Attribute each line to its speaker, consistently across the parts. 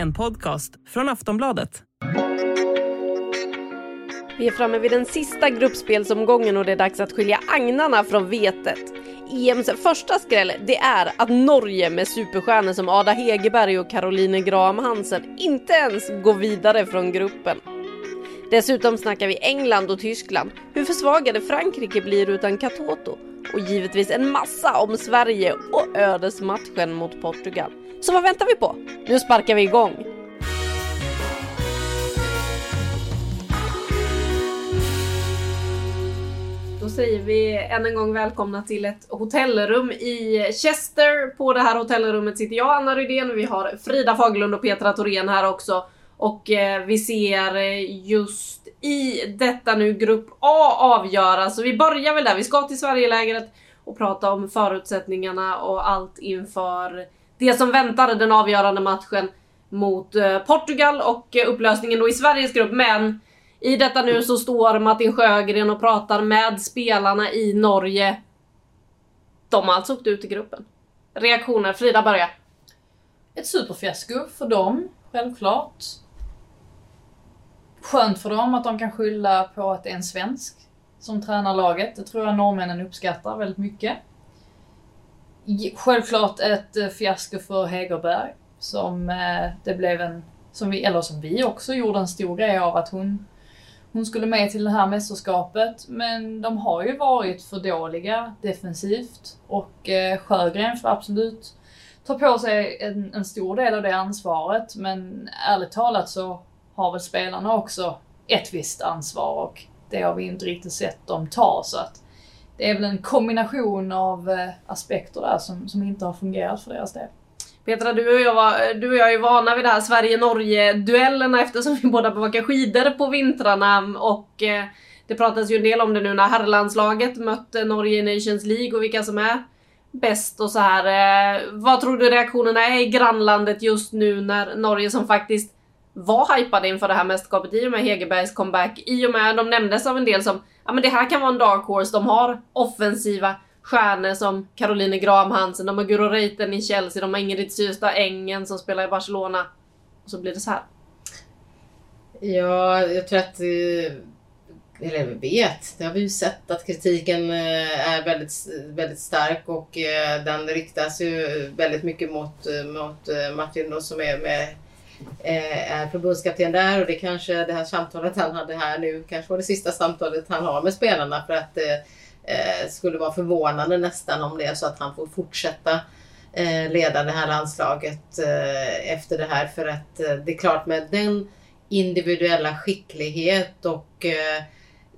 Speaker 1: En podcast från Aftonbladet.
Speaker 2: Vi är framme vid den sista gruppspelsomgången och det är dags att skilja agnarna från vetet. EMs första skräll, det är att Norge med superstjärnor som Ada Hegerberg och Caroline Graham Hansen inte ens går vidare från gruppen. Dessutom snackar vi England och Tyskland, hur försvagade Frankrike blir utan Katoto och givetvis en massa om Sverige och ödesmatchen mot Portugal. Så vad väntar vi på? Nu sparkar vi igång! Då säger vi än en gång välkomna till ett hotellrum i Chester. På det här hotellrummet sitter jag, Anna Rydén, vi har Frida Fagerlund och Petra Thorén här också. Och eh, vi ser eh, just i detta nu Grupp A avgöra, så vi börjar väl där. Vi ska till Sverigelägret och prata om förutsättningarna och allt inför det som väntar den avgörande matchen mot eh, Portugal och eh, upplösningen då i Sveriges grupp. Men i detta nu så står Martin Sjögren och pratar med spelarna i Norge. De har alltså åkt ut i gruppen. Reaktioner? Frida börja.
Speaker 3: Ett superfiasko för dem, självklart. Skönt för dem att de kan skylla på att det är en svensk som tränar laget. Det tror jag norrmännen uppskattar väldigt mycket. Självklart ett eh, fiasko för Hegerberg som eh, det blev en, som vi, eller som vi också gjorde en stor grej av att hon, hon skulle med till det här mästerskapet. Men de har ju varit för dåliga defensivt och eh, Sjögren får absolut ta på sig en, en stor del av det ansvaret. Men ärligt talat så har väl spelarna också ett visst ansvar och det har vi inte riktigt sett dem ta. Så att det är väl en kombination av eh, aspekter där som, som inte har fungerat för deras del.
Speaker 2: Petra, du och, jag var, du och jag är vana vid det här Sverige-Norge-duellerna eftersom vi båda bevakar skidor på vintrarna och eh, det pratas ju en del om det nu när herrlandslaget mötte Norge i Nations League och vilka som är bäst och så här. Eh, vad tror du reaktionerna är i grannlandet just nu när Norge som faktiskt var hypade inför det här mästerskapet i och med Hegerbergs comeback, i och med de nämndes av en del som ja men det här kan vara en dark horse, de har offensiva stjärnor som Caroline Graham Hansen, de har Guro Reiten i Chelsea, de har Ingrid Syrstad Engen som spelar i Barcelona. Och så blir det så här.
Speaker 4: Ja, jag tror att, eh, eller vi vet, det har vi ju sett att kritiken eh, är väldigt, väldigt stark och eh, den riktas ju väldigt mycket mot, mot Martin då, som är med Eh, är förbundskapten där och det kanske det här samtalet han hade här nu kanske var det sista samtalet han har med spelarna för att det skulle vara förvånande nästan om det är så att han får fortsätta leda det här landslaget efter det här för att det är klart med den individuella skicklighet och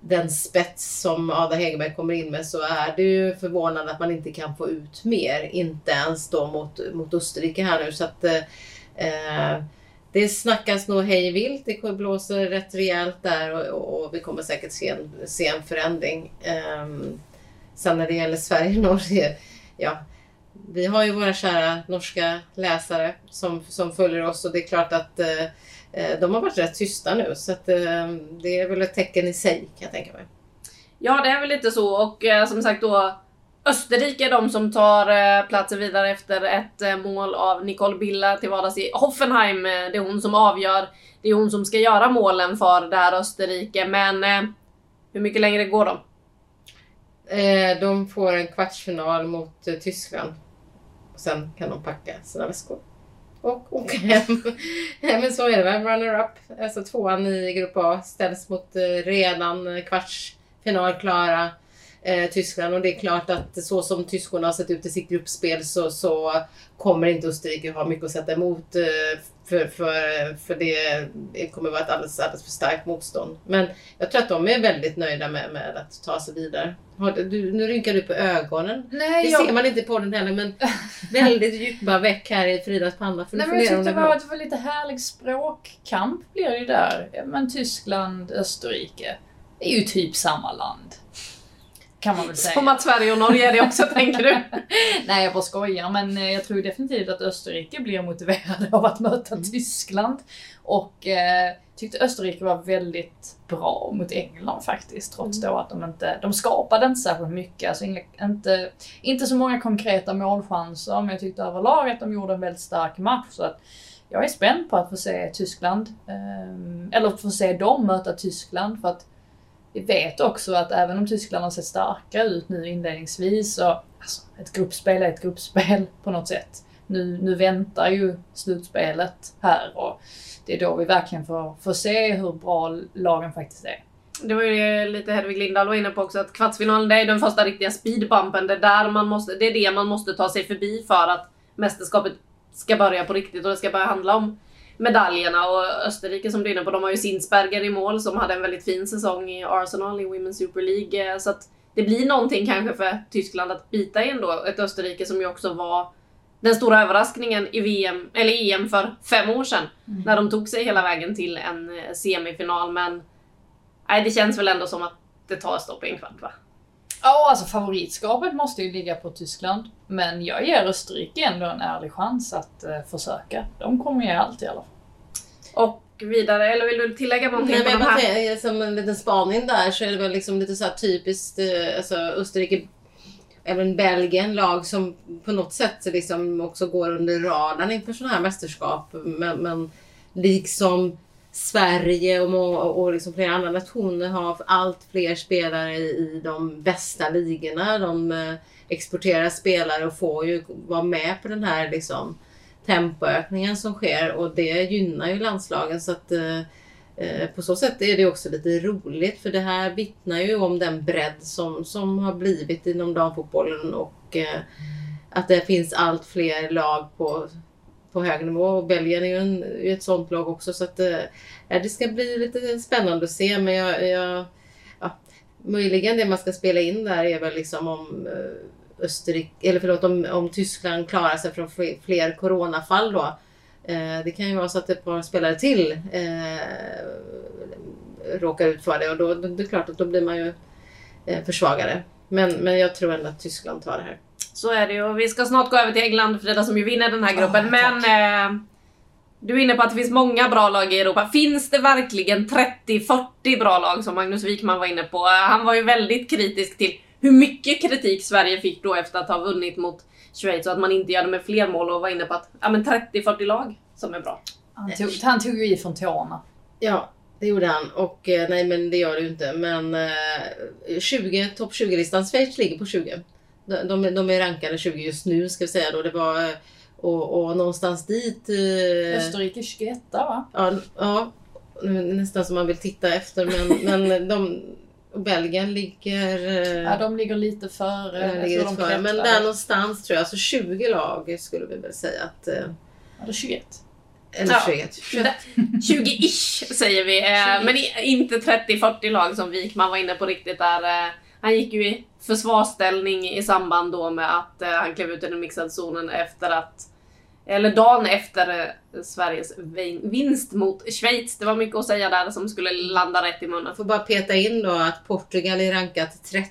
Speaker 4: den spets som Ada Hegerberg kommer in med så är det ju förvånande att man inte kan få ut mer. Inte ens då mot, mot Österrike här nu. Så att, eh, det snackas nog hej vilt. Det blåser rätt rejält där och, och vi kommer säkert se en, se en förändring. Um, sen när det gäller Sverige och Norge, ja, vi har ju våra kära norska läsare som, som följer oss och det är klart att uh, de har varit rätt tysta nu så att, uh, det är väl ett tecken i sig kan jag tänka mig.
Speaker 2: Ja, det är väl lite så och eh, som sagt då Österrike är de som tar eh, platsen vidare efter ett eh, mål av Nicole Billa till vardags i Hoffenheim. Eh, det är hon som avgör. Det är hon som ska göra målen för det här Österrike. Men hur mycket längre går de?
Speaker 4: De får en kvartsfinal mot Tyskland Tyskland. Sen kan de packa sina väskor och åka hem. Men så är det väl, runner-up. Alltså tvåan i Grupp A ställs mot redan kvartsfinalklara eh, Tyskland. Och det är klart att så som tyskarna har sett ut i sitt gruppspel så, så kommer inte Österrike ha mycket att sätta emot. Eh, för, för, för det, det kommer vara ett alldeles, alldeles för starkt motstånd. Men jag tror att de är väldigt nöjda med, med att ta sig vidare. Du, nu rynkar du på ögonen.
Speaker 3: Nej,
Speaker 4: Det
Speaker 3: jag,
Speaker 4: ser man inte på den heller men väldigt djupa veck här i Fridas panna. För
Speaker 3: nej, men jag tyckte
Speaker 4: det
Speaker 3: var, det var lite härlig språkkamp blir det ju där. Men Tyskland, Österrike. Det är ju typ samma land. Kan man väl säga.
Speaker 2: Som att Sverige och Norge är det också, tänker du?
Speaker 3: Nej, jag bara skojar. Men eh, jag tror definitivt att Österrike blir motiverade av att möta Tyskland. Och eh, tyckte Österrike var väldigt bra mot England faktiskt. Trots då att de inte, de skapade inte särskilt mycket. Alltså inte, inte så många konkreta målchanser. Men jag tyckte överlag att de gjorde en väldigt stark match. Så att jag är spänd på att få se Tyskland, eh, eller få se dem möta Tyskland. För att vi vet också att även om Tyskland har sett starka ut nu inledningsvis så, alltså, ett gruppspel är ett gruppspel på något sätt. Nu, nu väntar ju slutspelet här och det är då vi verkligen får, får se hur bra lagen faktiskt är.
Speaker 2: Det var ju lite Hedvig Lindahl var inne på också att kvartsfinalen det är den första riktiga speedbumpen. Det är, där man måste, det är det man måste ta sig förbi för att mästerskapet ska börja på riktigt och det ska börja handla om medaljerna. Och Österrike som du är inne på, de har ju Sinsberger i mål som hade en väldigt fin säsong i Arsenal i Women's Super League. Så att det blir någonting kanske för Tyskland att bita i ändå. Ett Österrike som ju också var den stora överraskningen i VM, eller EM för fem år sedan. När de tog sig hela vägen till en eh, semifinal. Men nej, det känns väl ändå som att det tar stopp i en kvart va?
Speaker 3: Ja, alltså favoritskapet måste ju ligga på Tyskland. Men jag ger Österrike ändå en ärlig chans att eh, försöka. De kommer ge allt i alla fall.
Speaker 2: Och vidare, eller vill du tillägga någonting
Speaker 4: Nej,
Speaker 2: på
Speaker 4: men
Speaker 2: de här?
Speaker 4: säger, som en liten spaning där så är det väl liksom lite så här typiskt eh, alltså Österrike Även Belgien, lag som på något sätt liksom också går under radarn inför sådana här mästerskap. Men, men liksom Sverige och, och liksom flera andra nationer har allt fler spelare i, i de bästa ligorna. De eh, exporterar spelare och får ju vara med på den här liksom, tempoökningen som sker och det gynnar ju landslagen. så att Eh, eh På så sätt är det också lite roligt för det här vittnar ju om den bredd som, som har blivit inom damfotbollen och eh, att det finns allt fler lag på, på hög nivå och Belgien är ju en, är ett sånt lag också så att eh, det ska bli lite spännande att se men jag, jag ja, möjligen det man ska spela in där är väl liksom om eh, Österrike, eller förlåt om, om Tyskland klarar sig från fler, coronafall då. Eh, det kan ju vara så att ett par spelare till eh, råkar ut för det och då, då det är klart att då blir man ju eh, försvagade. Men, men jag tror ändå att Tyskland tar det här.
Speaker 2: Så är det ju. Och vi ska snart gå över till England, Frida, som ju vinner den här gruppen. men eh, du är inne på att det finns många bra lag i Europa. Finns det verkligen 30-40 bra lag som Magnus Wikman var inne på? Han var ju väldigt kritisk till hur mycket kritik Sverige fick då efter att ha vunnit mot Schweiz och att man inte gör det med fler mål och var inne på att ja, men 30-40 lag som är bra.
Speaker 3: Han tog, han tog ju i från tårna.
Speaker 4: Ja, det gjorde han. Och eh, nej men det gör det ju inte. Men eh, 20, topp 20-listan, Schweiz ligger på 20. De, de, de är rankade 20 just nu ska vi säga då. Det var, och, och någonstans dit... Eh,
Speaker 3: Österrike 21 va?
Speaker 4: Ja, ja nästan som man vill titta efter men, men de, och Belgien ligger... eh,
Speaker 3: Ja, de ligger lite före.
Speaker 4: ligger lite före. Men där någonstans tror jag, alltså 20 lag skulle vi väl säga att... eh,
Speaker 3: Eller 21.
Speaker 4: Eller
Speaker 2: Ja.
Speaker 4: 21. 21.
Speaker 2: 20-ish säger vi. Eh, men i- inte 30-40 lag som Wikman var inne på riktigt där. Han gick ju i försvarsställning i samband då med att eh, han klev ut i den mixade zonen efter att eller dagen efter eh, Sveriges vin- vinst mot Schweiz. Det var mycket att säga där som skulle landa rätt i munnen.
Speaker 4: Får bara peta in då att Portugal är rankat 30.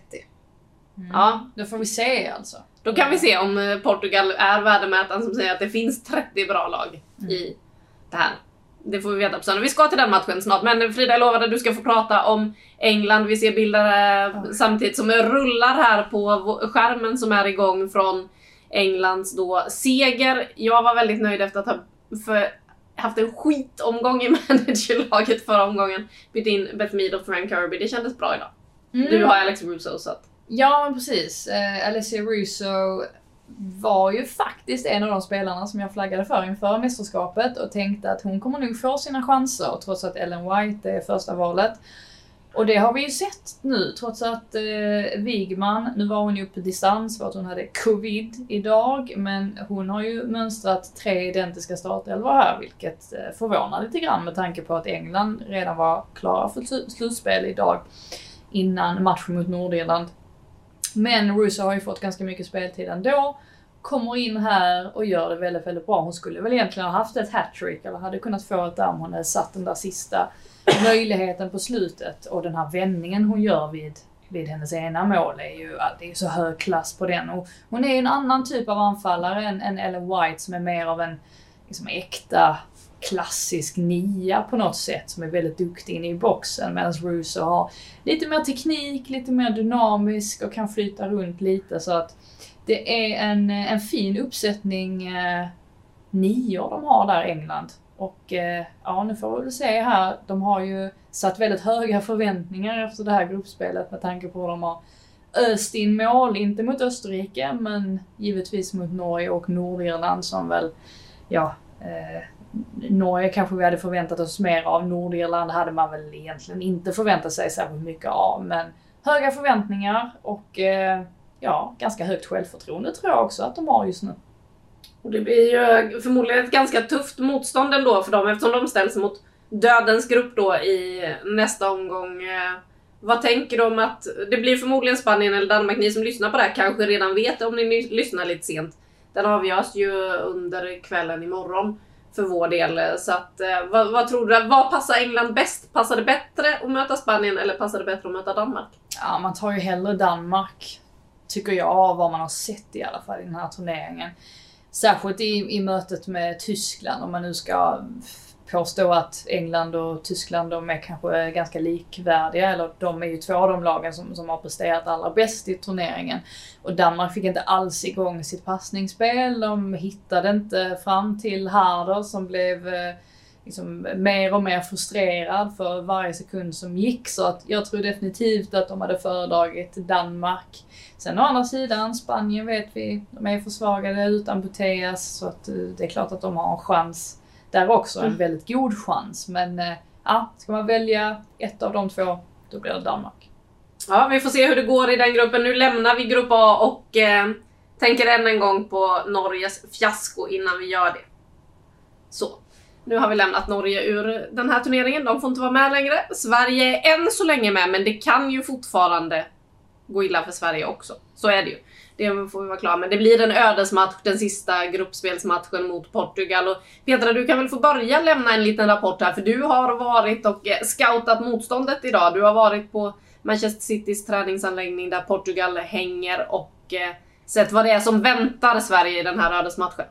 Speaker 2: Ja,
Speaker 3: Då får vi se alltså.
Speaker 2: då kan vi se om eh, Portugal är värdemätaren som säger att det finns 30 bra lag i det här. Det får vi veta på söndag. Vi ska till den matchen snart. Men Frida, jag lovade att du ska få prata om England. Vi ser bilder eh, samtidigt som rullar här på skärmen som är igång från Englands då seger. Jag var väldigt nöjd efter att ha haft en skitomgång i managerlaget förra omgången. Bytt in Beth Mead och Frank Kirby. Det kändes bra idag. Du har Alex Russo så att...
Speaker 3: Ja, men precis. Eh, Alessia Russo var ju faktiskt en av de spelarna som jag flaggade för inför mästerskapet och tänkte att hon kommer nog få sina chanser trots att Ellen White är första valet. Och det har vi ju sett nu trots att eh, Wigman, nu var hon ju på distans för att hon hade covid idag, men hon har ju mönstrat tre identiska startelvor här, vilket eh, förvånar lite grann med tanke på att England redan var klara för slutspel idag innan matchen mot Nordirland. Men Russo har ju fått ganska mycket speltid ändå. Kommer in här och gör det väldigt, väldigt bra. Hon skulle väl egentligen ha haft ett hattrick eller hade kunnat få ett där om hon hade satt den där sista möjligheten på slutet. Och den här vändningen hon gör vid, vid hennes ena mål är ju det är så hög klass på den. Och hon är ju en annan typ av anfallare än, än Ellen White som är mer av en liksom, äkta klassisk nia på något sätt som är väldigt duktig inne i boxen medan Russo har lite mer teknik, lite mer dynamisk och kan flyta runt lite så att det är en, en fin uppsättning eh, nior de har där i England. Och eh, ja, nu får vi väl se här. De har ju satt väldigt höga förväntningar efter det här gruppspelet med tanke på hur de har öst in mål, inte mot Österrike men givetvis mot Norge och Nordirland som väl, ja, eh, Norge kanske vi hade förväntat oss mer av. Nordirland hade man väl egentligen inte förväntat sig särskilt mycket av. Men höga förväntningar och eh, ja, ganska högt självförtroende tror jag också att de har just nu.
Speaker 2: Och det blir ju förmodligen ett ganska tufft motstånd ändå för dem eftersom de ställs mot dödens grupp då i nästa omgång. Eh, vad tänker du om att det blir förmodligen Spanien eller Danmark, ni som lyssnar på det här kanske redan vet om ni lyssnar lite sent. Den avgörs ju under kvällen imorgon för vår del. Så att, eh, vad, vad tror du? Vad passar England bäst? Passar det bättre att möta Spanien eller passar det bättre att möta Danmark?
Speaker 3: Ja, man tar ju hellre Danmark, tycker jag, av vad man har sett i alla fall i den här turneringen. Särskilt i, i mötet med Tyskland, om man nu ska påstå att England och Tyskland de är kanske ganska likvärdiga, eller de är ju två av de lagen som, som har presterat allra bäst i turneringen. Och Danmark fick inte alls igång sitt passningsspel, de hittade inte fram till Harder som blev eh, liksom mer och mer frustrerad för varje sekund som gick. Så att jag tror definitivt att de hade föredragit Danmark. Sen å andra sidan, Spanien vet vi, de är försvagade utan Buteas så att eh, det är klart att de har en chans där också, en väldigt god chans. Men eh, ja, ska man välja ett av de två, då blir det Danmark.
Speaker 2: Ja, vi får se hur det går i den gruppen. Nu lämnar vi grupp A och eh, tänker än en gång på Norges fiasko innan vi gör det. Så. Nu har vi lämnat Norge ur den här turneringen. De får inte vara med längre. Sverige är än så länge med, men det kan ju fortfarande gå illa för Sverige också. Så är det ju. Det får vi vara klara med. Det blir en ödesmatch, den sista gruppspelsmatchen mot Portugal. Och Petra, du kan väl få börja lämna en liten rapport här, för du har varit och eh, scoutat motståndet idag. Du har varit på Manchester Citys träningsanläggning där Portugal hänger och eh, sett vad det är som väntar Sverige i den här ödesmatchen.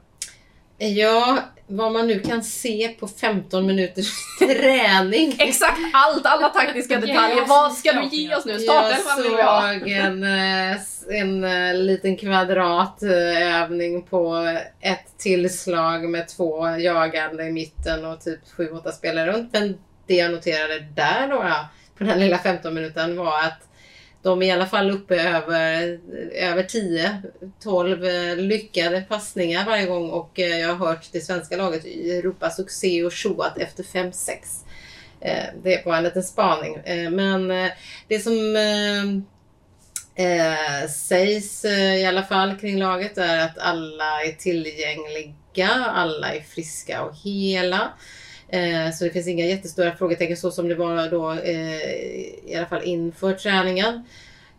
Speaker 4: Ja, vad man nu kan se på 15 minuters träning.
Speaker 2: Exakt allt, alla taktiska detaljer. Vad ska du ge oss nu?
Speaker 4: Jag
Speaker 2: Startelvan vill vi ha.
Speaker 4: såg en, eh, s- en eh, liten kvadratövning på ett tillslag med två jagande i mitten och typ 7-8 spelare runt. Men det jag noterade där då, på den lilla 15 minuten var att de är i alla fall uppe över, över 10-12 eh, lyckade passningar varje gång och eh, jag har hört det svenska laget ropa succé och tjoat efter 5-6. Eh, det Det var en liten spaning. Men det som sägs i alla fall kring laget är att alla är tillgängliga, alla är friska och hela. Eh, Så det finns inga jättestora frågetecken så som det var då eh, i alla fall inför träningen.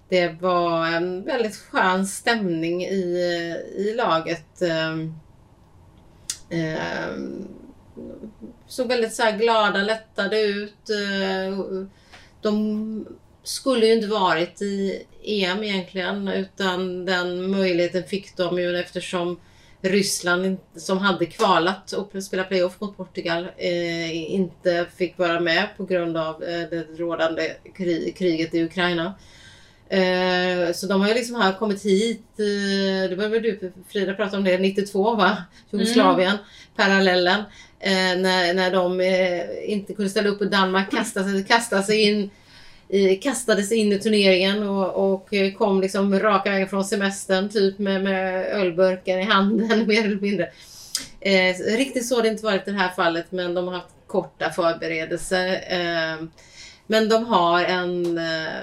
Speaker 4: Det var en väldigt skön stämning i, i laget. Eh, eh, Såg väldigt så här glada, lättade ut. Eh, de skulle ju inte varit i EM egentligen utan den möjligheten fick de ju eftersom Ryssland som hade kvalat och spelat playoff mot Portugal eh, inte fick vara med på grund av eh, det rådande kri- kriget i Ukraina. Eh, så de har ju liksom här kommit hit, eh, det var väl du Frida pratade om det, 92 va? Jugoslavien, parallellen. Eh, när, när de eh, inte kunde ställa upp och Danmark kastade, kastade sig in i, in i turneringen och, och eh, kom liksom raka vägen från semestern typ med, med ölburken i handen mer eller mindre. Eh, riktigt så har det inte varit i det här fallet men de har haft korta förberedelser. Eh, Men de har en eh,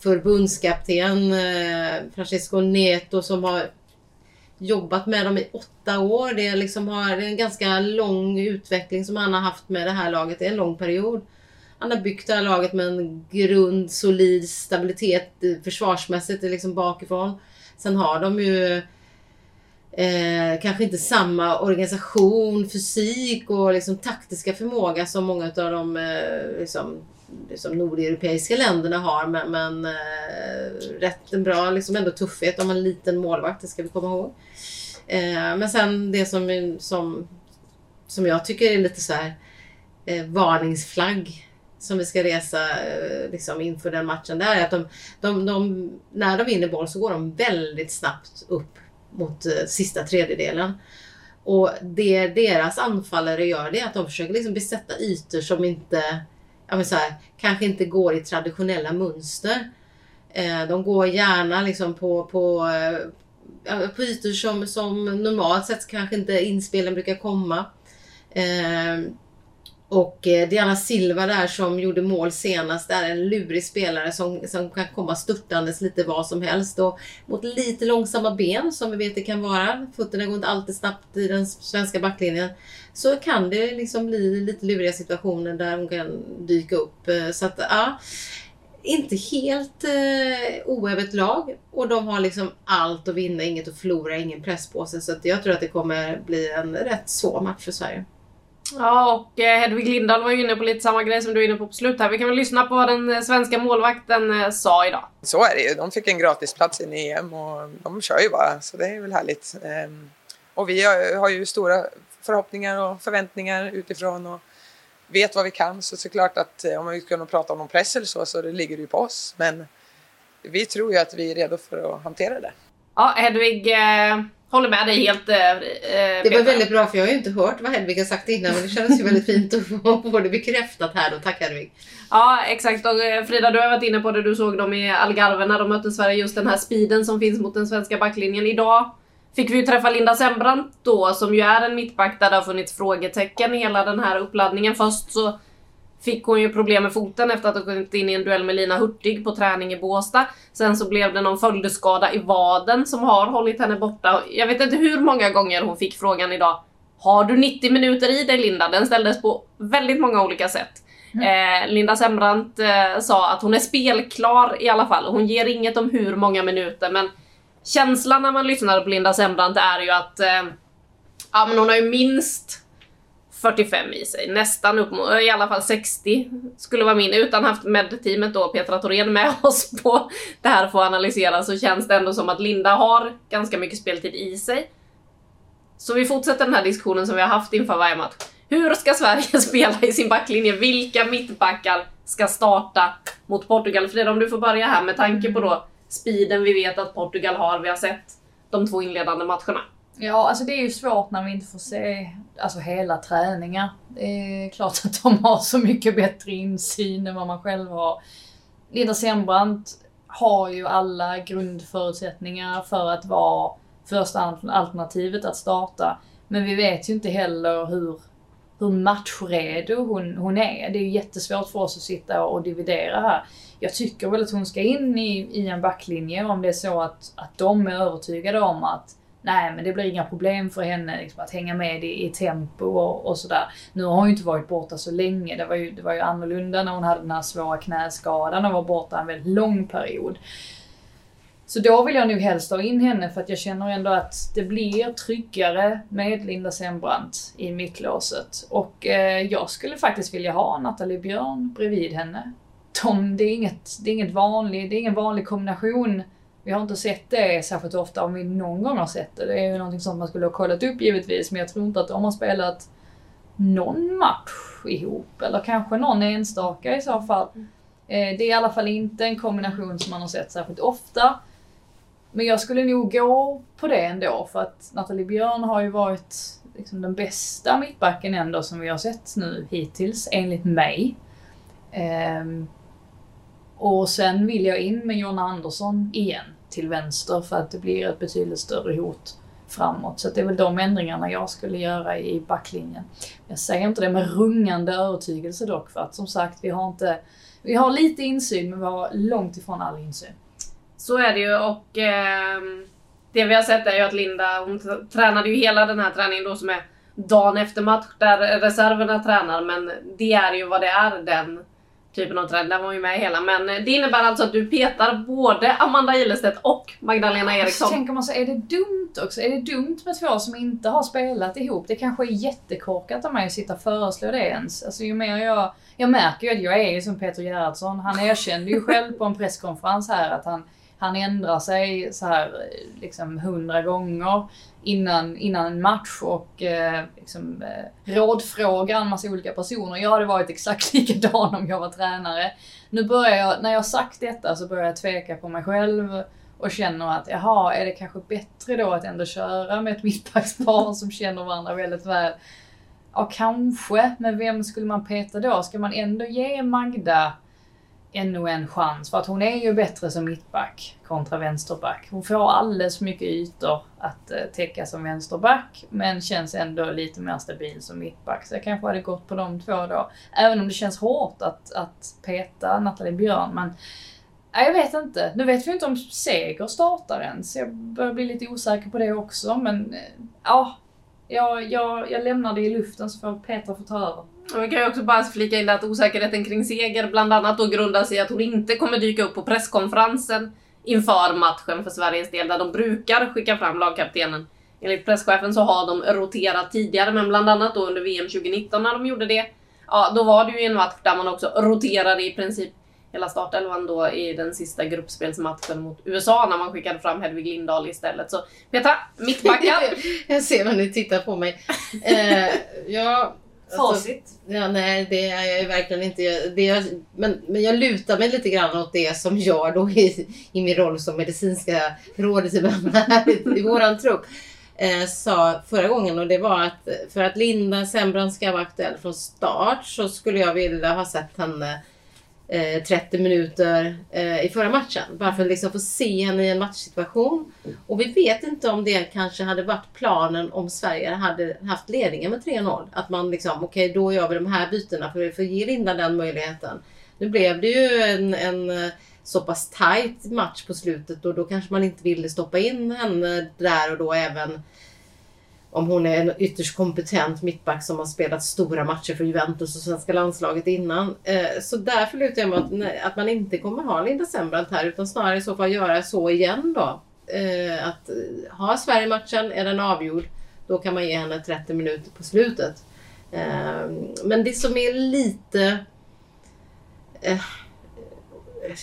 Speaker 4: förbundskapten, eh, Neto, som har jobbat med dem i åtta år. Det är, liksom har, det är en ganska lång utveckling som han har haft med det här laget. Det är en lång period. Han har byggt det här laget med en grund, solid stabilitet försvarsmässigt liksom bakifrån. Sen har de ju eh, kanske inte samma organisation, fysik och liksom taktiska förmåga som många av de eh, liksom, liksom nordeuropeiska länderna har. Men, men eh, rätt en bra liksom ändå tuffhet. De har en liten målvakt, det ska vi komma ihåg. Eh, men sen det som, som, som jag tycker är lite så här eh, varningsflagg som vi ska resa eh, liksom inför den matchen. Det är att de, de, de, när de vinner boll så går de väldigt snabbt upp mot eh, sista tredjedelen. Och det deras anfallare gör det är att de försöker liksom besätta ytor som inte, ja men så här, kanske inte går i traditionella mönster. Eh, de går gärna liksom på, på, eh, på ytor som, som normalt sett kanske inte inspelen brukar komma. Eh, och eh, Diana Silva där som gjorde mål senast är en lurig spelare som, som kan komma störtandes lite vad som helst. Och mot lite långsamma ben som vi vet det kan vara, fötterna går inte alltid snabbt i den svenska backlinjen, så kan det liksom bli lite luriga situationer där hon kan dyka upp. Eh, så att ja, inte helt eh, oävet lag och de har liksom allt att vinna, inget att förlora, ingen press på sig. Så att jag tror att det kommer bli en rätt svår match för Sverige.
Speaker 2: Ja, och eh, Hedvig Lindahl var ju inne på lite samma grej som du är inne på på slut här. Vi kan väl lyssna på vad den eh, svenska målvakten eh, sa idag.
Speaker 5: Så är det ju. De fick en gratisplats i EM och de kör ju bara, så det är väl härligt. Ehm, och vi har ju stora förhoppningar och förväntningar utifrån och vet vad vi kan. Så såklart att om vi ska prata om någon press eller så, så det ligger det ju på oss. Men vi tror ju att vi är redo för att hantera det.
Speaker 2: Ja, Hedvig håller med dig helt. Eh,
Speaker 4: det var väldigt bra för jag har ju inte hört vad Hedvig har sagt innan men det kändes ju väldigt fint att få det bekräftat här då. Tack Hedvig!
Speaker 2: Ja exakt och eh, Frida du har varit inne på det, du såg dem i Algarve när de mötte Sverige, just den här speeden som finns mot den svenska backlinjen. Idag fick vi ju träffa Linda Sembrant då som ju är en mittback där det har funnits frågetecken i hela den här uppladdningen. Först så fick hon ju problem med foten efter att ha gått in i en duell med Lina Hurtig på träning i Båstad. Sen så blev det någon följdskada i vaden som har hållit henne borta. Jag vet inte hur många gånger hon fick frågan idag. Har du 90 minuter i dig Linda? Den ställdes på väldigt många olika sätt. Mm. Eh, Linda Sembrant eh, sa att hon är spelklar i alla fall. Hon ger inget om hur många minuter men känslan när man lyssnar på Linda Sembrant är ju att eh, ja, men hon har ju minst 45 i sig, nästan upp mot, i alla fall 60 skulle vara min. Utan haft med-teamet då, Petra Thorén med oss på det här för att analysera så känns det ändå som att Linda har ganska mycket speltid i sig. Så vi fortsätter den här diskussionen som vi har haft inför varje match. Hur ska Sverige spela i sin backlinje? Vilka mittbackar ska starta mot Portugal? Frida, om du får börja här med tanke på då speeden vi vet att Portugal har. Vi har sett de två inledande matcherna.
Speaker 3: Ja, alltså det är ju svårt när vi inte får se alltså hela träningar. Det är klart att de har så mycket bättre insyn än vad man själv har. Linda Sembrant har ju alla grundförutsättningar för att vara första alternativet att starta. Men vi vet ju inte heller hur, hur matchredo hon, hon är. Det är ju jättesvårt för oss att sitta och dividera här. Jag tycker väl att hon ska in i, i en backlinje om det är så att, att de är övertygade om att nej men det blir inga problem för henne liksom, att hänga med i, i tempo och, och, sådär. Nu har hon ju inte varit borta så länge. Det var, ju, det var ju annorlunda när hon hade den här svåra knäskadan och var borta en väldigt lång period. Så då vill jag nog helst ha in henne för att jag känner ändå att det blir tryggare med Linda Sembrant i mittlåset. Och eh, jag skulle faktiskt vilja ha Nathalie Björn bredvid henne. De, det, är inget, det, är inget vanlig, det är ingen vanlig kombination vi har inte sett det särskilt ofta, om vi någon gång har sett det. Det är ju någonting som man skulle ha kollat upp givetvis, men jag tror inte att de har spelat någon match ihop, eller kanske någon enstaka i så fall. Mm. Eh, det är i alla fall inte en kombination som man har sett särskilt ofta. Men jag skulle nog gå på det ändå, för att Nathalie Björn har ju varit liksom den bästa mittbacken ändå som vi har sett nu hittills, enligt mig. Um, och sen vill jag in med Jonna Andersson igen till vänster för att det blir ett betydligt större hot framåt. Så det är väl de ändringarna jag skulle göra i backlinjen. Jag säger inte det med rungande övertygelse dock för att som sagt, vi har inte Vi har lite insyn men vi har långt ifrån all insyn.
Speaker 2: Så är det ju och eh, det vi har sett är ju att Linda, hon tränade ju hela den här träningen då som är dagen efter match där reserverna tränar men det är ju vad det är den typen av träning. Den var ju med hela men det innebär alltså att du petar både Amanda Ilestedt och Magdalena
Speaker 3: Så
Speaker 2: Eriksson.
Speaker 3: tänker man så, är det dumt också? Är det dumt med två som inte har spelat ihop? Det kanske är jättekorkat av mig att sitta och föreslå det ens. Alltså ju mer jag... Jag märker ju att jag är ju som Peter Gerhardsson. Han erkände ju själv på en presskonferens här att han, han ändrar sig så här liksom hundra gånger innan, innan en match och eh, liksom, eh, rådfrågar en massa olika personer. Jag hade varit exakt likadan om jag var tränare. Nu börjar jag, när jag sagt detta så börjar jag tveka på mig själv och känner att jaha, är det kanske bättre då att ändå köra med ett mittbackspar som känner varandra väldigt väl? Ja, kanske. Men vem skulle man peta då? Ska man ändå ge Magda ännu en chans? För att hon är ju bättre som mittback kontra vänsterback. Hon får alldeles för mycket ytor att eh, täcka som vänsterback, men känns ändå lite mer stabil som mittback. Så jag kanske hade gått på de två då. Även om det känns hårt att, att peta Nathalie Björn, men jag vet inte. Nu vet vi inte om Seger startar ens. Jag börjar bli lite osäker på det också, men eh, ja. Jag, jag, jag lämnar det i luften så får Petra få ta över.
Speaker 2: Och vi kan ju också bara flika in att osäkerheten kring seger bland annat då grundas i att hon inte kommer dyka upp på presskonferensen inför matchen för Sveriges del där de brukar skicka fram lagkaptenen. Enligt presschefen så har de roterat tidigare men bland annat då under VM 2019 när de gjorde det. Ja, då var det ju en match där man också roterade i princip hela startelvan då i den sista gruppspelsmatchen mot USA när man skickade fram Hedvig Lindahl istället. Så Petra, mittbackar.
Speaker 4: jag ser vad ni tittar på mig. Eh, ja, alltså,
Speaker 3: Facit.
Speaker 4: ja, nej, det är jag verkligen inte. Jag- Det är, men, men jag lutar mig lite grann åt det som jag då i, i min roll som medicinska rådet i, i våran trupp eh, sa förra gången och det var att för att Linda Sembrand ska vara aktuell från start så skulle jag vilja ha sett henne eh, 30 minuter eh, i förra matchen. Bara för att liksom få se henne i en matchsituation. Och vi vet inte om det kanske hade varit planen om Sverige hade haft ledningen med 3-0. Att man liksom, okej då gör vi de här bytena för, att ge Linda den möjligheten. Nu blev det ju en, en eh, så pass tight match på slutet och då kanske man inte ville stoppa in henne där och då även om hon är en ytterst kompetent mittback som har spelat stora matcher för Juventus och svenska landslaget innan. Eh, så därför lutar jag mig att, att man inte kommer ha Linda Sembrant här utan snarare i så fall göra så igen då. Eh, att eh, ha Sverige-matchen, är den avgjord, då kan man ge henne 30 minuter på slutet. Ehm, men det som är lite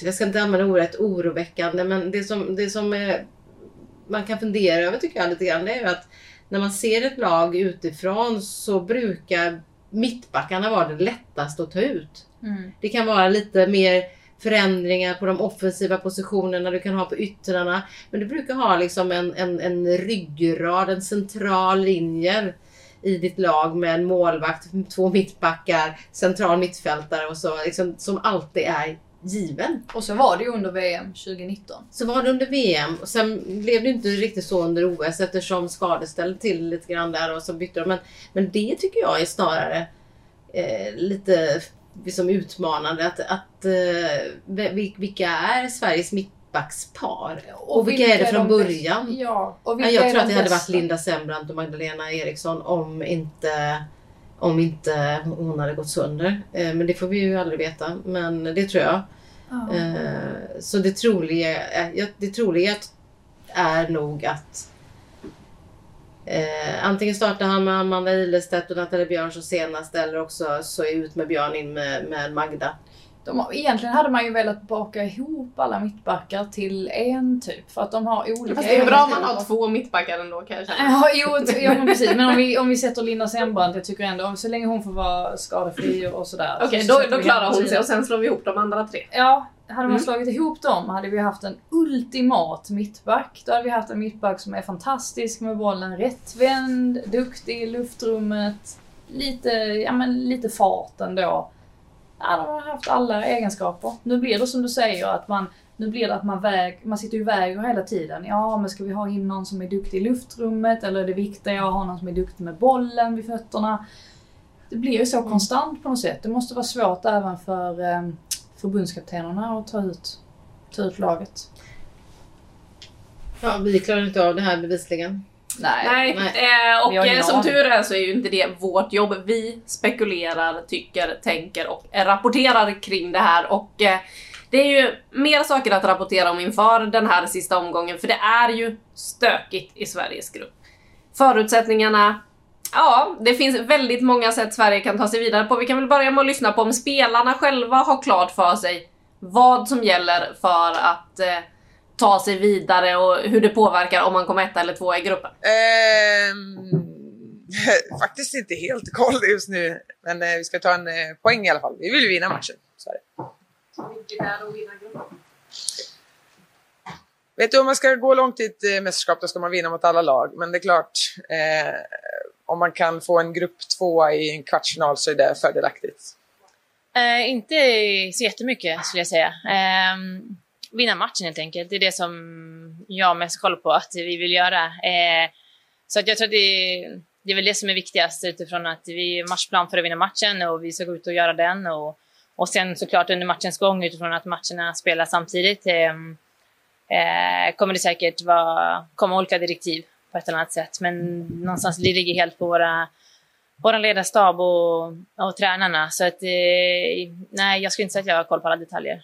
Speaker 4: jag ska inte använda ordet oroväckande, men det som, det som man kan fundera över tycker jag lite grann, det är ju att när man ser ett lag utifrån så brukar mittbackarna vara det lättaste att ta ut.
Speaker 3: Mm.
Speaker 4: Det kan vara lite mer förändringar på de offensiva positionerna du kan ha på yttrarna. Men du brukar ha liksom en, en, en ryggrad, en central linje i ditt lag med en målvakt, två mittbackar, central mittfältare och så. Liksom, som alltid är given.
Speaker 3: Och så var det ju under VM 2019.
Speaker 4: Så var det under VM och sen blev det inte riktigt så under OS eftersom skador ställde till lite grann där och så bytte de. Men, men det tycker jag är snarare eh, lite liksom utmanande. Att, att, eh, vil- vilka är Sveriges mittbackspar? Och, vilka, är det från
Speaker 3: de
Speaker 4: början?
Speaker 3: Ja, och
Speaker 4: Ja,
Speaker 3: vilka
Speaker 4: jag tror att
Speaker 3: de
Speaker 4: det hade varit
Speaker 3: bästa?
Speaker 4: Linda Sembrant och Magdalena Eriksson om inte om inte hon hade gått sönder. Eh, Men det får vi ju aldrig veta. Men det tror jag.
Speaker 3: Ja.
Speaker 4: Eh, Så det troliga, eh, det troliga är nog att eh, antingen startar han med Amanda Ilestedt och Nathalie Björn som senast eller också så är ut med Björn in med, med Magda.
Speaker 3: De egentligen hade man ju velat baka ihop alla mittbackar till en typ. För att de har olika
Speaker 2: Fast det är bra om man har två mittbackar ändå kan jag känna.
Speaker 3: Ja, jo, ja men precis. Men om vi, om vi sätter Linda Sembrant, jag tycker ändå, så länge hon får vara skadefri och sådär.
Speaker 2: Okej,
Speaker 3: så
Speaker 2: då, då klarar hon sig och sen slår vi ihop de andra tre.
Speaker 3: Ja, hade man
Speaker 2: Mm.
Speaker 3: slagit ihop dem hade vi haft en ultimat mittback. Då hade vi haft en mittback som är fantastisk med bollen rättvänd, duktig i luftrummet, lite, ja, men lite fart ändå. Ja, de har haft alla egenskaper. Nu blir det som du säger att man nu blir det att man, väg, man sitter ju och väger hela tiden. Ja, men ska vi ha in någon som är duktig i luftrummet eller är det viktigare att ha någon som är duktig med bollen vid fötterna? Det blir ju så konstant på något sätt. Det måste vara svårt även för, eh, för förbundskaptenerna att ta ut, ta ut laget.
Speaker 4: Ja, vi klarar inte av det här bevisligen.
Speaker 3: Nej.
Speaker 2: Nej. Eh, och eh, som tur är så är ju inte det vårt jobb. Vi spekulerar, tycker, tänker och rapporterar kring det här. Och eh, det är ju mer saker att rapportera om inför den här sista omgången, för det är ju stökigt i Sveriges grupp. Förutsättningarna Ja, det finns väldigt många sätt Sverige kan ta sig vidare på. Vi kan väl börja med att lyssna på om spelarna själva har klart för sig vad som gäller för att eh, ta sig vidare och hur det påverkar om man kommer etta eller tvåa i gruppen.
Speaker 5: Ehm, faktiskt inte helt koll just nu, men eh, vi ska ta en eh, poäng i alla fall. Vi vill ju vinna matchen. Så är det.
Speaker 2: Vilket är att vinna gruppen.
Speaker 5: Vet du, om man ska gå långt i ett eh, mästerskap då ska man vinna mot alla lag. Men det är klart, eh, om man kan få en grupp tvåa i en kvartsfinal så är det fördelaktigt.
Speaker 6: Eh, inte så jättemycket skulle jag säga. Vinna matchen helt enkelt. Det är det som jag mest kollar på att vi vill göra. Eh, så att jag tror att det, det är väl det som är viktigast utifrån att vi är matchplan för att vinna matchen och vi ska gå ut och göra den. Och, och sen såklart under matchens gång utifrån att matcherna spelas samtidigt eh, eh, kommer det säkert vara, komma olika direktiv på ett eller annat sätt. Men någonstans det ligger helt på våra vår ledarstab och, och tränarna. Så att, eh, nej, jag skulle inte säga att jag har koll på alla detaljer.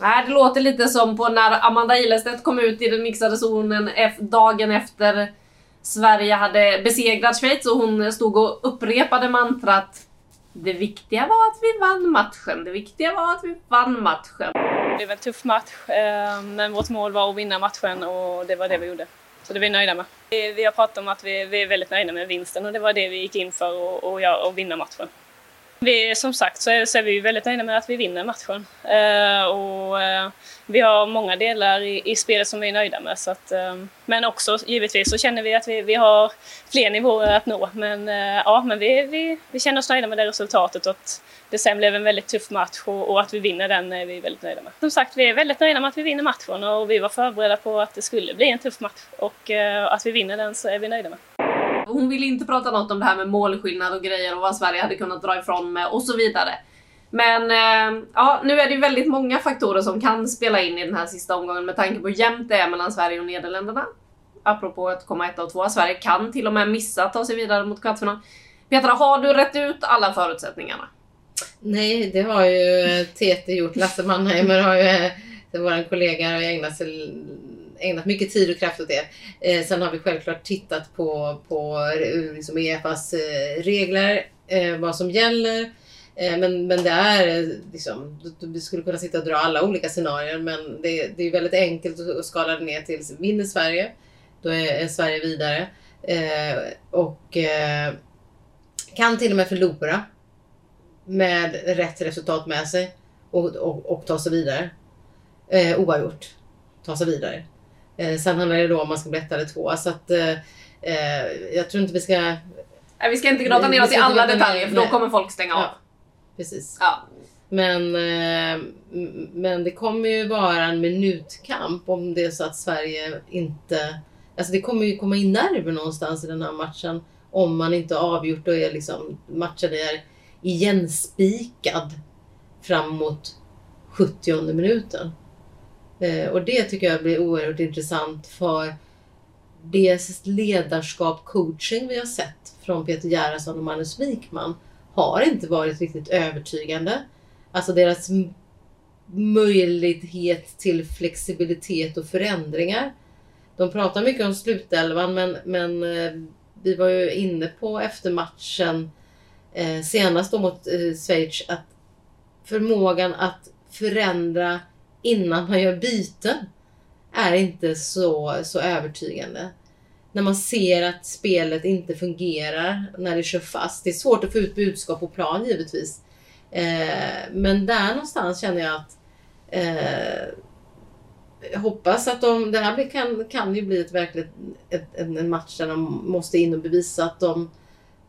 Speaker 2: Nej, det låter lite som på när Amanda Ilestedt kom ut i den mixade zonen dagen efter Sverige hade besegrat Schweiz och hon stod och upprepade mantrat Det viktiga var att vi vann matchen, det viktiga var att vi vann matchen.
Speaker 7: Det blev en tuff match, eh, men vårt mål var att vinna matchen och det var det vi gjorde. Så det är vi nöjda med. Vi har pratat om att vi, är väldigt nöjda med vinsten och det var det vi gick in för och, göra- vinna matchen. Vi, som sagt så är, så är vi väldigt nöjda med att vi vinner matchen. Eh, och, eh, vi har många delar i, i spelet som vi är nöjda med. Så att, eh, men också givetvis så känner vi att vi, vi har fler nivåer att nå. Men, eh, ja, men vi, vi, vi känner oss nöjda med det resultatet och att det sen blev en väldigt tuff match och, och att vi vinner den är vi väldigt nöjda med. Som sagt, vi är väldigt nöjda med att vi vinner matchen och vi var förberedda på att det skulle bli en tuff match. Och eh, att vi vinner den så är vi nöjda med.
Speaker 2: Hon ville inte prata något om det här med målskillnad och grejer och vad Sverige hade kunnat dra ifrån med och så vidare. Men eh, ja, nu är det ju väldigt många faktorer som kan spela in i den här sista omgången med tanke på hur jämnt det är mellan Sverige och Nederländerna. Apropå att komma ett och två. Sverige kan till och med missa att ta sig vidare mot kvartsfinal. Petra, har du rätt ut alla förutsättningarna?
Speaker 4: Nej, det har ju TT gjort. Lasse Mannheimer har ju, eh, vår kollega, har ägnat, sig, ägnat mycket tid och kraft åt det. Eh, sen har vi självklart tittat på, på eh, liksom EFAs eh, regler, eh, vad som gäller. Eh, men, men det är eh, liksom, du- vi skulle kunna sitta och dra alla olika scenarier men det, det är väldigt enkelt att, att skala det ner till liksom, vinner Sverige, då är, är Sverige vidare. Eh, och eh, kan till och med förlora med rätt resultat med sig och, och, och ta sig vidare. Eh, oavgjort. Ta sig vidare. Eh, sen handlar det då om man ska bli ett eller två. Så att, eh, eh, jag tror inte vi ska...
Speaker 2: Nej, vi ska inte grotta ner oss i alla detaljer för då kommer folk stänga av.
Speaker 4: Ja, precis.
Speaker 2: Ja.
Speaker 4: Men, eh, men det kommer ju vara en minutkamp om det är så att Sverige inte... Alltså det kommer ju komma in nerver någonstans i den här matchen om man inte har avgjort och är liksom, matchen är igenspikad framåt 70 minuten. Eh, och det tycker jag blir oerhört intressant för det ledarskap, coaching vi har sett från Peter Gerhardsson och Magnus Wikman har inte varit riktigt övertygande. Alltså deras möjlighet till flexibilitet och förändringar. De pratar mycket om slutelvan men, men eh, vi var ju inne på efter matchen eh, senast då mot eh, Schweiz att förmågan att förändra innan man gör byten är inte så, så övertygande. när man ser att spelet inte fungerar när det kör fast. Det är svårt att få ut budskap på plan givetvis. Eh, men där någonstans känner jag att eh, jag hoppas att de, det här kan, kan ju bli ett verkligt, ett, en match där de måste in och bevisa att de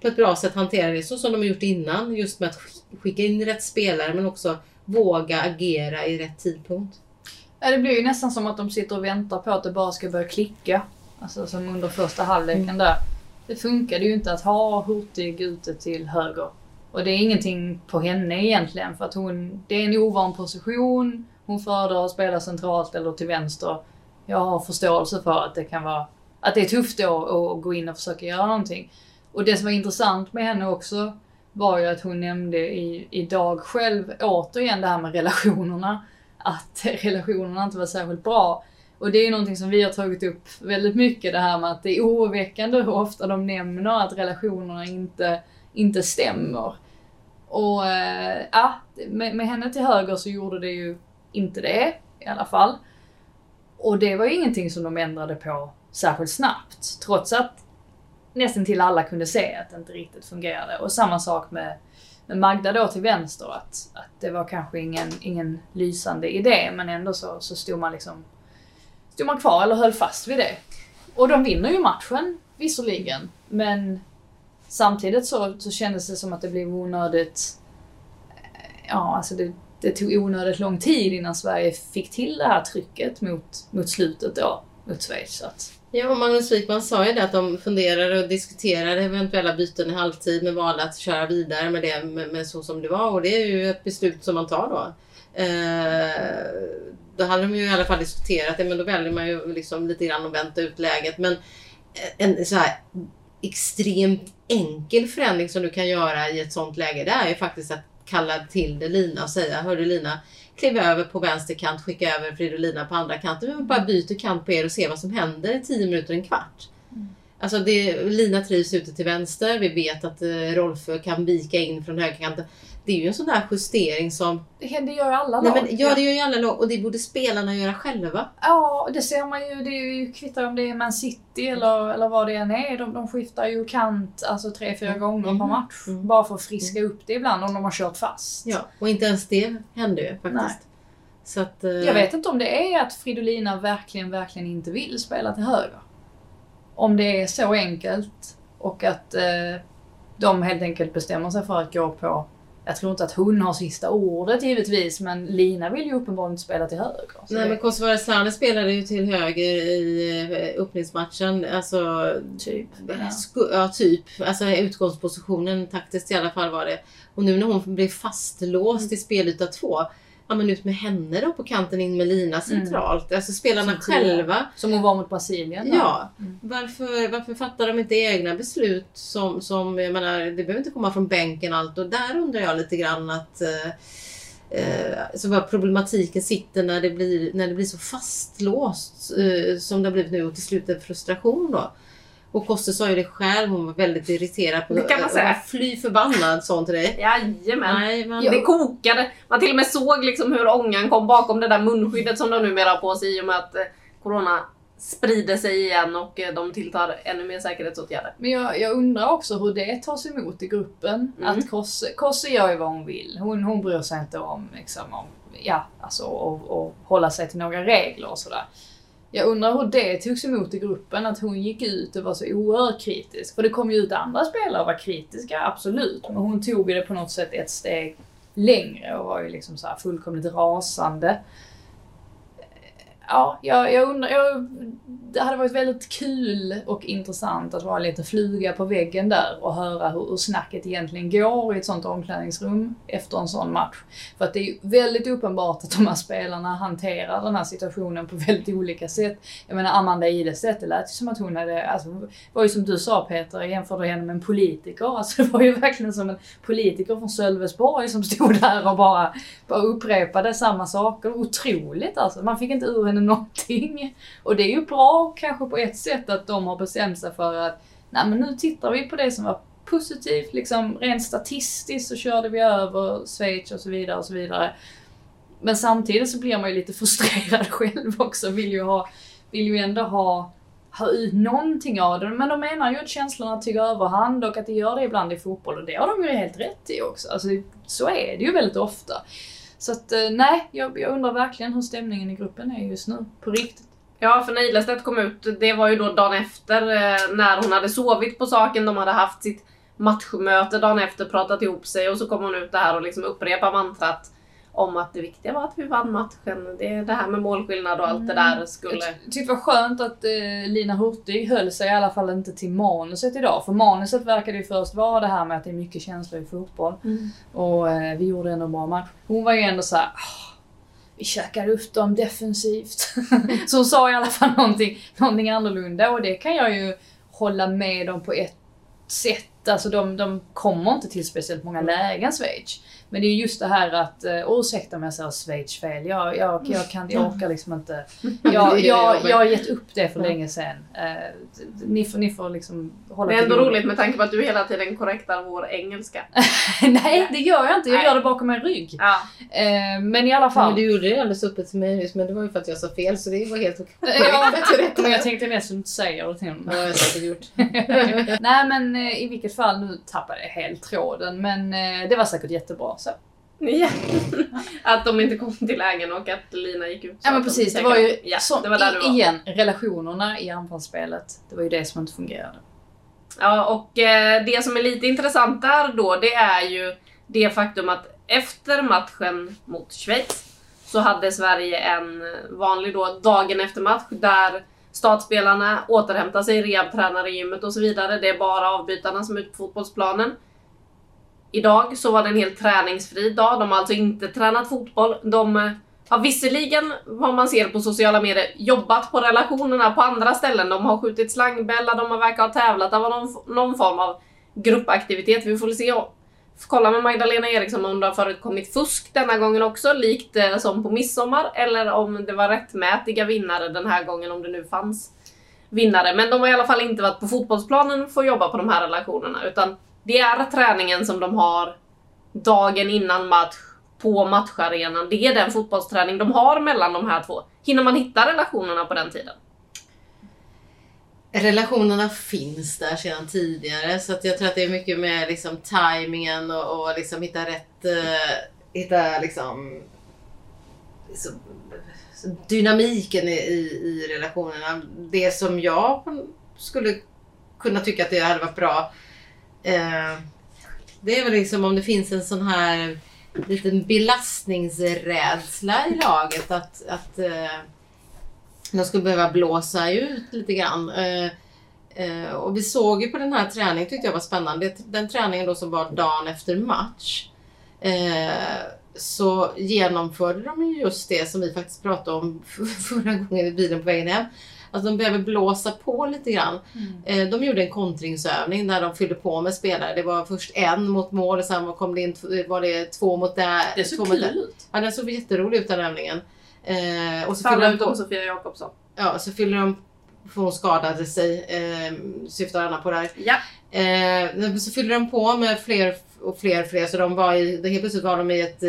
Speaker 4: på ett bra sätt hanterar det så som de har gjort innan. Just med att skicka in rätt spelare men också våga agera i rätt tidpunkt.
Speaker 3: Ja, det blir ju nästan som att de sitter och väntar på att det bara ska börja klicka. Alltså som under första halvleken mm. där. Det funkade ju inte att ha Hurtig ute till höger. Och det är ingenting på henne egentligen för att hon, det är en ovan position. Hon föredrar att spela centralt eller till vänster. Jag har förståelse för att det kan vara, att det är tufft då att gå in och försöka göra någonting. Och det som var intressant med henne också var ju att hon nämnde i, idag själv återigen det här med relationerna. Att relationerna inte var särskilt bra. Och det är någonting som vi har tagit upp väldigt mycket det här med att det är oroväckande hur ofta de nämner att relationerna inte, inte stämmer. Och äh, ja, med, med henne till höger så gjorde det ju inte det i alla fall. Och det var ju ingenting som de ändrade på särskilt snabbt. Trots att nästan till alla kunde se att det inte riktigt fungerade. Och samma sak med, med Magda då till vänster, att, att det var kanske ingen, ingen lysande idé men ändå så, så stod man liksom stod man kvar eller höll fast vid det. Och de vinner ju matchen visserligen, men samtidigt så, så kändes det som att det blev onödigt eh, Ja, alltså det, det tog onödigt lång tid innan Sverige fick till det här trycket mot, mot slutet då, mot Schweiz. Att...
Speaker 4: Ja, och Magnus Wikman sa ju det att de funderar och diskuterar eventuella byten i halvtid men valde att köra vidare med det med, med, så som det var och det är ju ett beslut som man tar då. Eh, då hade de ju i alla fall diskuterat det men då väljer man ju liksom lite grann att vänta ut läget. Men en så här extremt enkel förändring som du kan göra i ett sånt läge det är ju faktiskt att kalla till dig Lina och säga Hörru Lina, kliv över på vänster kant, skicka över Fridolina på andra kanten. Vi bara byter kant på er och ser vad som händer i 10 minuter, en kvart. Mm. Alltså det, Lina trivs ute till vänster. Vi vet att eh, Rolfö kan vika in från högerkanten det är ju en sån där justering som...
Speaker 3: Det, gör alla
Speaker 4: lag. Nej, men, ja, det gör ju alla lag och det borde spelarna göra själva.
Speaker 3: Ja, det ser man ju. Det är ju kvittar om det är Man City eller, eller vad det än är. De, de skiftar ju kant alltså tre, fyra mm. gånger mm. per match. Mm. Bara för att friska upp det ibland om de har kört fast.
Speaker 4: Ja, och inte ens det händer ju faktiskt. Nej.
Speaker 3: Så att, uh... Jag vet inte om det är att Fridolina verkligen, verkligen inte vill spela till höger. Om det är så enkelt och att uh, de helt enkelt bestämmer sig för att gå på jag tror inte att hon har sista ordet givetvis, men Lina vill ju uppenbarligen spela till höger.
Speaker 4: Nej, det... men Kosovare Sane spelade ju till höger i eh, öppningsmatchen. Alltså,
Speaker 3: typ.
Speaker 4: Ja. ja, typ. Alltså utgångspositionen taktiskt i alla fall var det. Och nu när hon blir fastlåst mm. i spelyta två ja men ut med henne då på kanten in med Lina mm. centralt. Mm. Alltså spelarna som själva.
Speaker 3: Som hon var mot Brasilien.
Speaker 4: Ja. Mm. Varför, varför fattar de inte egna beslut som, som, jag menar, det behöver inte komma från bänken allt och där undrar jag lite grann att eh, eh, så vad problematiken sitter när det blir, när det blir så fastlåst eh, som det har blivit nu och till slut en frustration då. Och Kosse sa ju det själv, hon var väldigt irriterad. På,
Speaker 2: det kan man säga.
Speaker 4: Fly förbannad sa hon till dig.
Speaker 2: Jajamän. Nej, men... Det kokade. Man till och med såg liksom hur ångan kom bakom det där munskyddet som de numera har på sig i och med att eh, Corona sprider sig igen och eh, de tilltar ännu mer säkerhetsåtgärder.
Speaker 3: Men jag, jag undrar också hur det tas emot i gruppen. Mm. Att Kosse, Kosse gör ju vad hon vill. Hon, hon bryr sig inte om, liksom, om ja, alltså, och, och hålla sig till några regler och sådär. Jag undrar hur det togs emot i gruppen, att hon gick ut och var så oerhört kritisk. För det kom ju ut andra spelare och var kritiska, absolut. Men hon tog det på något sätt ett steg längre och var ju liksom så fullkomligt rasande ja, jag, jag undrar, jag, det hade varit väldigt kul och intressant att vara lite fluga på väggen där och höra hur, hur snacket egentligen går i ett sånt omklädningsrum efter en sån match. För att det är ju väldigt uppenbart att de här spelarna hanterar den här situationen på väldigt olika sätt. Jag menar Amanda Ilestedt, det lät ju som att hon hade, alltså, det var ju som du sa Peter, jag jämförde henne med en politiker. Alltså det var ju verkligen som en politiker från Sölvesborg som stod där och bara, bara upprepade samma saker. Otroligt alltså. Man fick inte ur henne henne någonting. Och det är ju bra kanske på ett sätt att de har bestämt sig för att nej men nu tittar vi på det som var positivt, liksom rent statistiskt så körde vi över Schweiz och så vidare och så vidare. Men samtidigt så blir man ju lite frustrerad själv också, vill ju, ha, vill ju ändå ha, ha ut någonting av det. Men de menar ju att känslorna tycker överhand och att det gör det ibland i fotboll och det har de ju helt rätt i också. Alltså, så är det ju väldigt ofta. Så att eh, nej, jag, jag undrar verkligen hur stämningen i gruppen är just nu. På riktigt.
Speaker 2: Ja, för när Ilestedt kom ut, det var ju då dagen efter eh, när hon hade sovit på saken. De hade haft sitt matchmöte dagen efter, pratat ihop sig och så kom hon ut där och liksom upprepar mantrat om att det viktiga var att vi vann matchen. Det, det här med målskillnad och allt det där skulle...
Speaker 3: Jag tyckte det var skönt att eh, Lina Hurtig höll sig i alla fall inte till manuset idag. För manuset verkade ju först vara det här med att det är mycket känslor i fotboll.
Speaker 2: Mm.
Speaker 3: Och eh, vi gjorde ändå en bra match. Hon var ju ändå så här. "Ah, vi käkar upp dem defensivt. så hon sa i alla fall någonting, någonting annorlunda och det kan jag ju hålla med om på ett sätt. Alltså de, de kommer inte till speciellt många lägen Schweiz. Men det är just det här att, uh, ursäkta om jag säger Schweiz fel, jag, jag, jag, kan, jag orkar liksom inte. Jag, jag, jag har gett upp det för länge sedan. Uh, ni, får, ni får liksom hålla
Speaker 2: Det är ändå
Speaker 3: till
Speaker 2: roligt med tanke på att du hela tiden korrektar vår engelska.
Speaker 3: Nej, det gör jag inte. Jag gör det bakom en rygg.
Speaker 2: Ja.
Speaker 3: Eh, men i alla
Speaker 4: Ja,
Speaker 3: fall.
Speaker 4: men du gjorde det alldeles öppet till mig men det var ju för att jag sa fel så det var helt okej.
Speaker 3: Ja, men jag tänkte mest att du inte säger det till honom.
Speaker 4: Har jag säkert gjort.
Speaker 3: Nej men eh, i vilket fall, nu tappade jag helt tråden. Men eh, det var säkert jättebra så.
Speaker 2: Ja. Att de inte kom till lägen och att Lina gick ut.
Speaker 3: Ja men
Speaker 2: att de
Speaker 3: precis, det var ju
Speaker 2: ja,
Speaker 3: som,
Speaker 2: det var där du var.
Speaker 3: igen, relationerna i anfallsspelet. Det var ju det som inte fungerade.
Speaker 2: Ja, och eh, det som är lite intressant där då, det är ju det faktum att efter matchen mot Schweiz så hade Sverige en vanlig då dagen efter match där startspelarna återhämtar sig, rehabtränar i gymmet och så vidare. Det är bara avbytarna som är ute på fotbollsplanen. Idag så var det en helt träningsfri dag. De har alltså inte tränat fotboll. De eh, har visserligen, vad man ser på sociala medier, jobbat på relationerna på andra ställen. De har skjutit slangbälla, de har verkar ha tävlat. Det var någon, någon form av gruppaktivitet. Vi får väl se. Kolla med Magdalena Eriksson om det har förekommit fusk denna gången också, likt eh, som på midsommar. Eller om det var rättmätiga vinnare den här gången, om det nu fanns vinnare. Men de har i alla fall inte varit på fotbollsplanen för att jobba på de här relationerna. Utan det är träningen som de har dagen innan match på matcharenan. Det är den fotbollsträning de har mellan de här två. Hinner man hitta relationerna på den tiden?
Speaker 4: Relationerna finns där sedan tidigare så att jag tror att det är mycket med liksom tajmingen och, och liksom hitta rätt, eh, hitta liksom, liksom dynamiken i, i, i relationerna. Det som jag skulle kunna tycka att det hade varit bra eh, det är väl liksom om det finns en sån här liten belastningsrädsla i laget att, att eh, de skulle behöva blåsa ut lite grann. Eh, eh, och vi såg ju på den här träningen, tyckte jag var spännande, den träningen då som var dagen efter match. Eh, så genomförde de ju just det som vi faktiskt pratade om förra gången i bilen på vägen hem. Att de behöver blåsa på lite grann. Eh, De gjorde en kontringsövning där de fyllde på med spelare. Det var först en mot mål och sen kom det in var det två mot där.
Speaker 3: Det såg
Speaker 4: två
Speaker 3: kul
Speaker 4: mot
Speaker 3: ut.
Speaker 4: Ja, den såg jätterolig ut den övningen. Eh, och så fyllde
Speaker 2: Alla
Speaker 4: de på,
Speaker 2: utom Sofia Jakobsson.
Speaker 4: ja, så fyller de för hon skadade sig, eh, syftar Anna på där.
Speaker 2: Ja.
Speaker 4: Eh, så fyller de på med fler och fler och fler så de var i, helt plötsligt var de i ett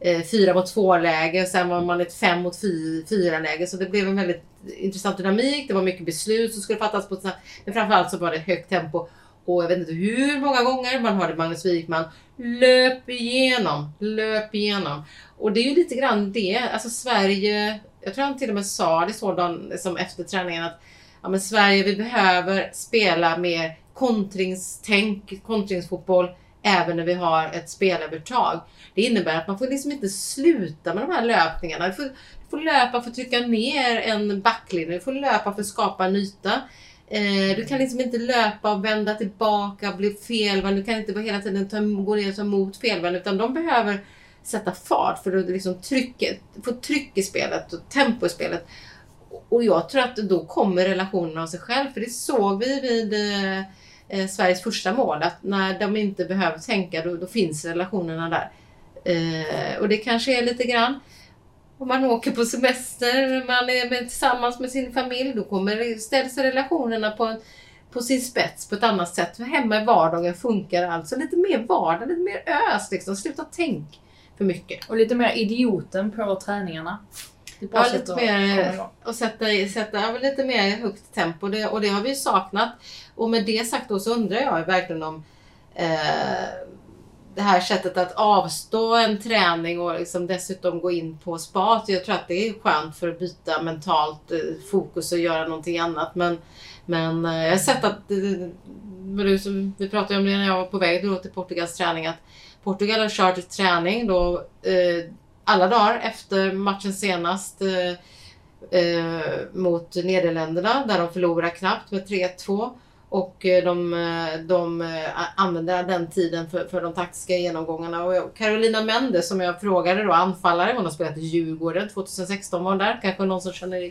Speaker 4: eh, fyra mot två läge och sen var man i ett fem mot fyra läge så det blev en väldigt intressant dynamik. Det var mycket beslut som skulle fattas på ett snabbt- men framförallt så var det högt tempo och jag vet inte hur många gånger man hörde Magnus Wikman löp igenom, löp igenom. Och det är ju lite grann det, alltså Sverige, jag tror han till och med sa det sådan, som efter träningen att ja, men Sverige vi behöver spela mer kontringstänk, kontringsfotboll även när vi har ett spelövertag. Det innebär att man får liksom inte sluta med de här löpningarna. Du får, du får löpa för att trycka ner en backlinje, du får löpa för att skapa en yta. Eh, du kan liksom inte löpa och vända tillbaka, bli felvänd. Du kan inte hela tiden ta, gå ner och ta emot felvänd utan de behöver sätta fart för att liksom trycket, få tryck i spelet och tempo i spelet. Och jag tror att då kommer relationerna av sig själv för det såg vi vid eh, eh, Sveriges första mål att när de inte behöver tänka då, då finns relationerna där. Eh, och det kanske är lite grann om man åker på semester, man är med, tillsammans med sin familj, då kommer ställs relationerna på, på sin spets på ett annat sätt. För hemma i vardagen funkar alltså lite mer vardag, lite mer ös liksom. Sluta tänk för mycket.
Speaker 3: Och lite mer idioten på träningarna.
Speaker 4: Ja, lite mer, och sätta, sätta lite mer högt tempo det, och det har vi saknat. Och med det sagt då så undrar jag verkligen om eh, det här sättet att avstå en träning och liksom dessutom gå in på spat. Jag tror att det är skönt för att byta mentalt eh, fokus och göra någonting annat. Men, men eh, jag har sett att, eh, vi pratade om det när jag var på väg då till Portugals träning, att Portugal har kört träning då eh, alla dagar efter matchen senast eh, eh, mot Nederländerna där de förlorar knappt med 3-2. Och eh, de, eh, de eh, använder den tiden för, för de taktiska genomgångarna. Och Carolina Mendes som jag frågade då, anfallare, hon har spelat i Djurgården 2016 var hon där. Kanske någon som känner,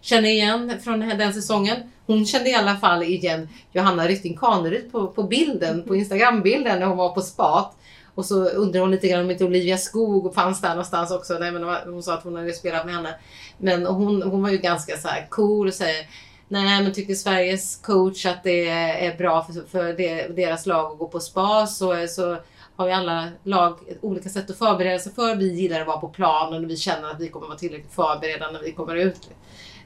Speaker 4: känner igen från den säsongen. Hon kände i alla fall igen Johanna Rytting Kaneryd på, på bilden, på Instagram-bilden när hon var på spat. Och så undrar hon lite grann om inte Olivia Skog fanns där någonstans också. Nej, men hon sa att hon hade spelat med henne. Men hon, hon var ju ganska så cool och säger Nej, men tycker Sveriges coach att det är bra för, för det, deras lag att gå på spa så, så har ju alla lag olika sätt att förbereda sig för. Vi gillar att vara på plan och vi känner att vi kommer vara tillräckligt förberedda när vi kommer ut.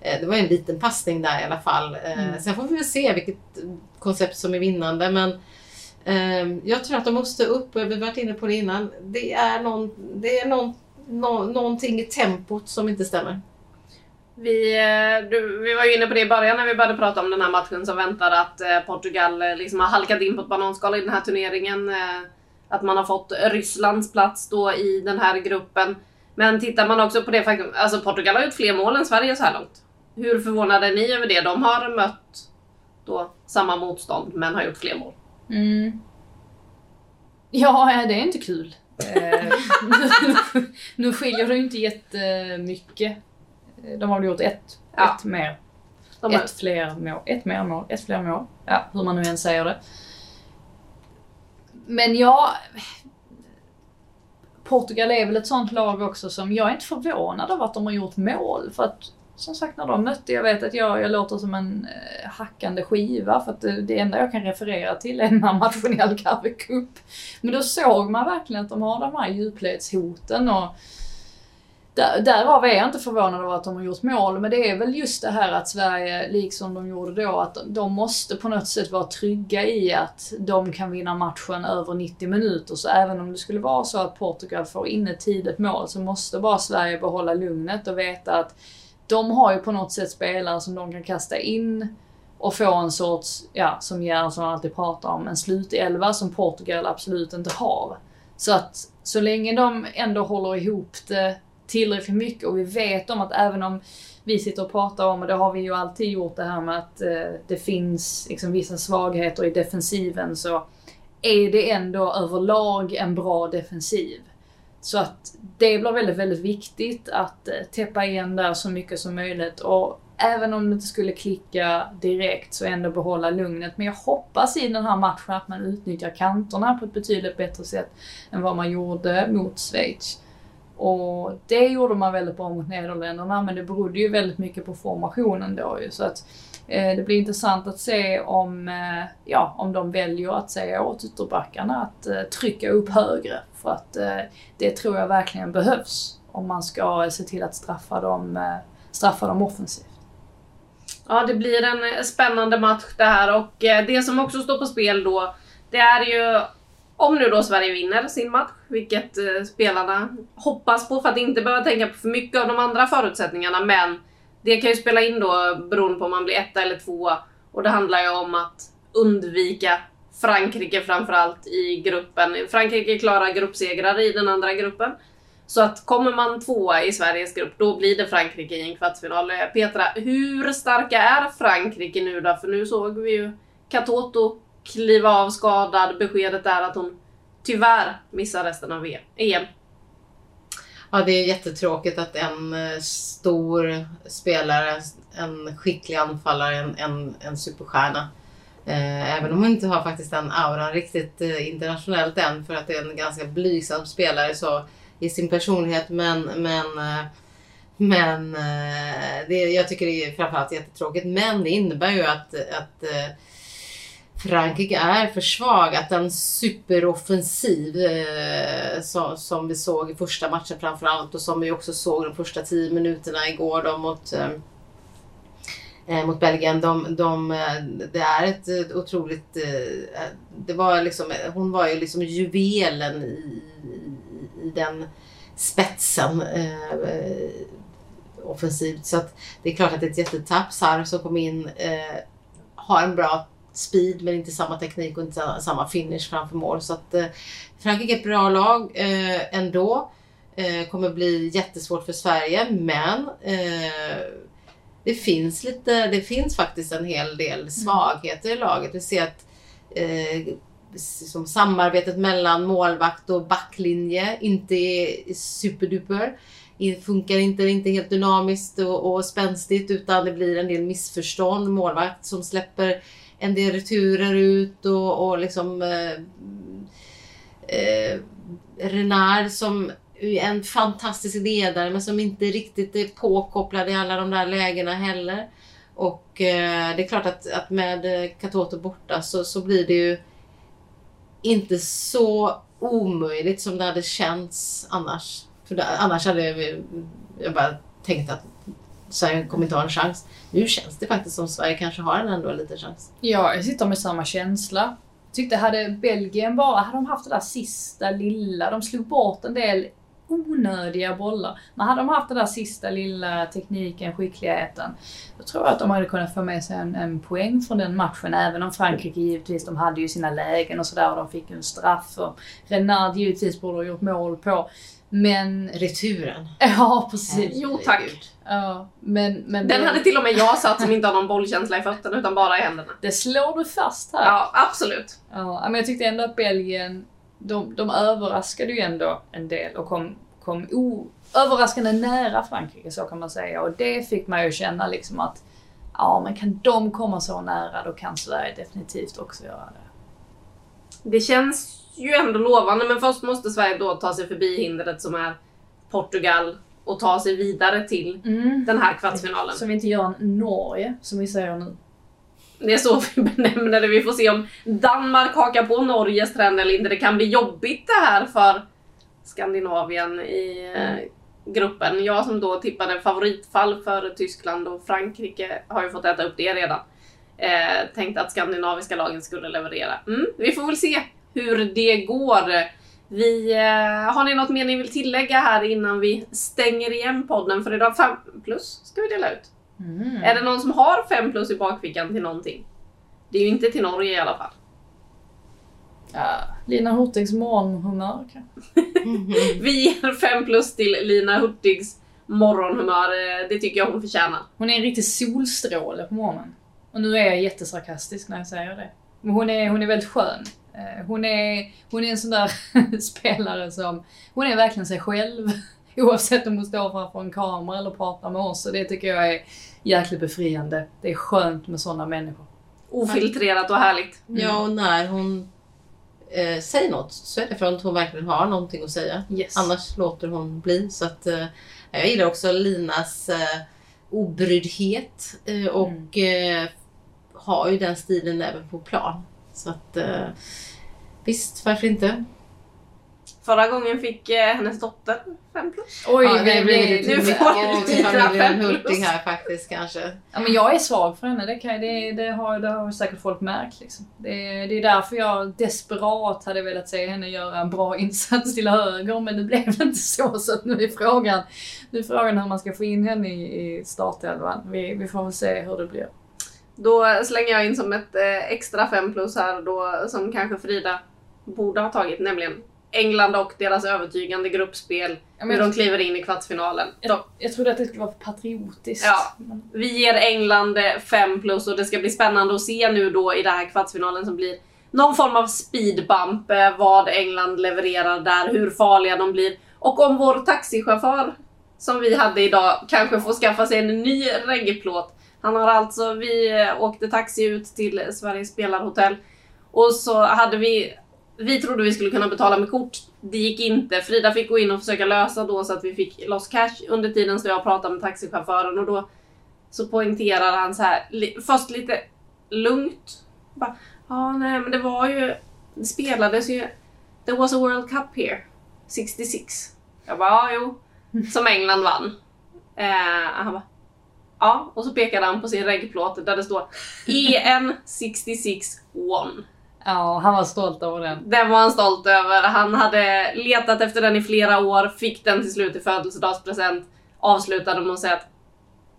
Speaker 4: Eh, Det var en liten passning där i alla fall. Eh,
Speaker 3: Mm.
Speaker 4: Sen får vi väl se vilket koncept som är vinnande. Men Ehm, jag tror att de måste upp, och vi har varit inne på det innan. Det är, någon, det är någon, no, någonting i tempot som inte stämmer.
Speaker 2: Vi, eh, du, vi var ju inne på det i början när vi började prata om den här matchen som väntar att eh, Portugal eh, liksom har halkat in på ett bananskal i den här turneringen. Att man har fått Rysslands plats då i den här gruppen. Men tittar man också på det faktum, alltså Portugal har gjort fler mål än Sverige så här långt. Hur förvånade är ni över det? De har mött då samma motstånd men har gjort fler mål.
Speaker 3: Mm. Ja, det är inte kul. Eh, nu, nu skiljer det ju inte jättemycket. De har väl gjort ett,
Speaker 2: Ja.
Speaker 3: ett mer.
Speaker 2: De
Speaker 3: Ett fler mål. Ett mer mål. Ett fler mål. Ja, hur man nu än säger det. Men ja... Portugal är väl ett sånt lag också som jag är inte förvånad över att de har gjort mål. För att som sagt när de mötte, jag vet att jag, jag låter som en eh, hackande skiva för att det, det enda jag kan referera till är den här matchen i Algarve Cup. Men då såg man verkligen att de har de här djupledshoten och där, därav är jag inte förvånad över att de har gjort mål, men det är väl just det här att Sverige, liksom de gjorde då, att de måste på något sätt vara trygga i att de kan vinna matchen över 90 minuter. Så även om det skulle vara så att Portugal får in ett tidigt mål så måste bara Sverige behålla lugnet och veta att de har ju på något sätt spelare som de kan kasta in och få en sorts, ja, som Gerhardsson alltid pratar om, en slutelva som Portugal absolut inte har. Så att så länge de ändå håller ihop det tillräckligt mycket och vi vet om att även om vi sitter och pratar om, och det har vi ju alltid gjort det här med att eh, det finns liksom vissa svagheter i defensiven så är det ändå överlag en bra defensiv. Så att det blir väldigt, väldigt viktigt att eh, täppa igen där så mycket som möjligt och även om det inte skulle klicka direkt så ändå behålla lugnet. Men jag hoppas i den här matchen att man utnyttjar kanterna på ett betydligt bättre sätt än vad man gjorde mot Schweiz. Och det gjorde man väldigt bra mot Nederländerna men det berodde ju väldigt mycket på formationen då ju. Så att eh, Eh, det blir intressant att se om, eh, ja, om de väljer att säga åt ytterbackarna att eh, trycka upp högre. För att det tror jag verkligen behövs om man ska se till att straffa dem, straffa dem offensivt.
Speaker 2: Ja, det blir en spännande match det här och det som också står på spel då, det är ju om nu då Sverige vinner sin match, vilket spelarna hoppas på för att inte behöva tänka på för mycket av de andra förutsättningarna, men det kan ju spela in då beroende på om man blir etta eller tvåa. Och det handlar ju om att undvika Frankrike framförallt i gruppen. Frankrike klarar gruppsegrar i den andra gruppen. Så att kommer man tvåa i Sveriges grupp, då blir det Frankrike i en kvartsfinal. Petra, hur starka är Frankrike nu då? För nu såg vi ju Katoto kliva av skadad. Beskedet är att hon tyvärr missar resten av EM.
Speaker 4: Ja, det är jättetråkigt att en eh, stor spelare, en skicklig anfallare, en, en, en superstjärna. Eh, även om hon inte har faktiskt den auran riktigt eh, internationellt än för att det är en ganska blygsam spelare så i sin personlighet. Men, men, eh, men eh, det, jag tycker det är framförallt jättetråkigt. Men det innebär ju att, att eh, Frankrike är för svag. Att en superoffensiv eh, som, som vi såg i första matchen framförallt och som vi också såg de första tio minuterna igår då mot eh, eh mot Belgien. De, de, eh, det är ett otroligt... Eh, eh, det var liksom, hon var ju liksom juvelen i, i, i den spetsen eh, offensivt. Så att det är klart att det är ett jättetapp. Sarr som kom in eh, har en bra speed men inte samma teknik och inte samma finish framför mål. Så att eh, Frankrike är ett bra lag eh, ändå. Eh, kommer bli jättesvårt för Sverige men eh, det finns lite, det finns faktiskt en hel del svagheter i laget. Vi ser att eh, som samarbetet mellan målvakt och backlinje inte är superduper. Det funkar inte, inte helt dynamiskt och, och spänstigt utan det blir en del missförstånd. Målvakt som släpper en del returer ut och, och liksom eh, eh, Renard som är en fantastisk ledare men som inte riktigt är påkopplad i alla de där lägena heller. Och eh, det är klart att, att med eh, Katoto borta så, så blir det ju inte så omöjligt som det hade känts annars. För det, annars hade jag, jag bara tänkt att Sverige kommer inte ha en chans. Nu känns det faktiskt som Sverige kanske har en ändå liten chans.
Speaker 3: Ja, jag sitter med samma känsla. Tyckte hade Belgien bara, hade de haft det där sista lilla, de slog bort en del onödiga bollar. Men hade de haft den där sista lilla tekniken, skickligheten, då tror jag att de hade kunnat få med sig en, en poäng från den matchen. Även om Frankrike givetvis, de hade ju sina lägen och sådär och de fick en straff. Och Renard givetvis borde ha gjort mål på. Men...
Speaker 4: Returen.
Speaker 3: Ja, precis.
Speaker 2: Jo tack.
Speaker 3: Ja, men, men
Speaker 2: Den
Speaker 3: det,
Speaker 2: hade till och med jag satt som inte har någon bollkänsla i fötterna utan bara i händerna.
Speaker 3: det slår du fast här.
Speaker 2: Ja, absolut.
Speaker 3: Ja, men jag tyckte ändå att Belgien, de, de överraskade ju ändå en del och kom, kom o, överraskande nära Frankrike så kan man säga. Och det fick man ju känna liksom att ja, men kan de komma så nära då kan Sverige definitivt också göra det.
Speaker 2: Det känns ju ändå lovande men först måste Sverige då ta sig förbi hindret som är Portugal och ta sig vidare till den här kvartsfinalen.
Speaker 3: Så vi inte gör en Norge som vi säger nu.
Speaker 2: Det är så vi benämner det. Vi får se om Danmark hakar på Norges trend eller inte. Det kan bli jobbigt det här för Skandinavien i eh, gruppen. Jag som då tippade favoritfall för Tyskland och Frankrike har ju fått äta upp det redan. Eh, tänkte att skandinaviska lagen skulle leverera. Mm, vi får väl se hur det går. Vi, eh, har ni något mer ni vill tillägga här innan vi stänger igen podden? För idag 5 plus ska vi dela ut. Är det någon som har 5 plus i bakfickan till någonting? Det är ju inte till Norge i alla fall.
Speaker 3: Ja, Lina Hurtigs morgonhumör kanske.
Speaker 2: Vi ger 5 plus till Lina Hurtigs morgonhumör. Eh, Det tycker jag hon förtjänar.
Speaker 3: Hon är en riktig solstråle på morgonen. Och nu är jag jättesarkastisk när jag säger det. Men hon är, hon är väldigt skön. Eh, Hon är, hon är en sån där spelare som, hon är verkligen sig själv. Oavsett om hon står framför en kamera eller pratar med oss. Och det tycker jag är jäkligt befriande. Det är skönt med sådana människor.
Speaker 2: Ofiltrerat och härligt.
Speaker 4: Ja, och när hon eh, säger något så är det för att hon verkligen har någonting att säga.
Speaker 3: Yes.
Speaker 4: Annars låter hon bli. Så att, eh, jag gillar också Linas eh, obryddhet eh, och eh, har ju den stilen även på plan. Så att eh, visst, varför inte?
Speaker 2: Förra gången fick eh, hennes dotter 5 plus.
Speaker 3: Oj,
Speaker 4: ja, det
Speaker 3: vi,
Speaker 4: blir
Speaker 3: vi,
Speaker 4: lite
Speaker 2: nu får dina
Speaker 4: familjen. Hurtig här faktiskt kanske.
Speaker 3: Ja, men jag är svag för henne, det, kan, det, det, har, det har säkert folk märkt. Liksom. Det, det är därför jag desperat hade velat se henne göra en bra insats till höger, men det blev inte så. Så att nu är frågan, nu är frågan hur man ska få in henne i, i startelvan. Vi, vi får väl se hur det blir.
Speaker 2: Då slänger jag in som ett eh, extra 5 plus här då, som kanske Frida borde ha tagit, nämligen England och deras övertygande gruppspel.
Speaker 3: Ja,
Speaker 2: hur de kliver in i kvartsfinalen.
Speaker 3: Jag, jag trodde att det skulle vara patriotiskt.
Speaker 2: Ja. Vi ger England 5 plus och det ska bli spännande att se nu då i den här kvartsfinalen som blir någon form av speedbump. eh, Vad England levererar där, hur farliga de blir. Och om vår taxichaufför som vi hade idag kanske får skaffa sig en ny reggplåt. Han har alltså, vi åkte taxi ut till Sveriges spelarhotell och så hade vi vi trodde vi skulle kunna betala med kort. Det gick inte. Frida fick gå in och försöka lösa då så att vi fick loss cash. Under tiden så jag pratade med taxichauffören och då så poängterar han så här, li, först lite lugnt. Bara, Ja, nej men det var ju... Det spelades ju... There was a World Cup here. 66. Jag bara, ja jo. Som England vann. Eh, han bara, ja. Och så pekade han på sin reggplåt där det står EM 66 won.
Speaker 3: Ja, han var stolt över den.
Speaker 2: Den var han stolt över. Han hade letat efter den i flera år, fick den till slut i födelsedagspresent, avslutade med att säga att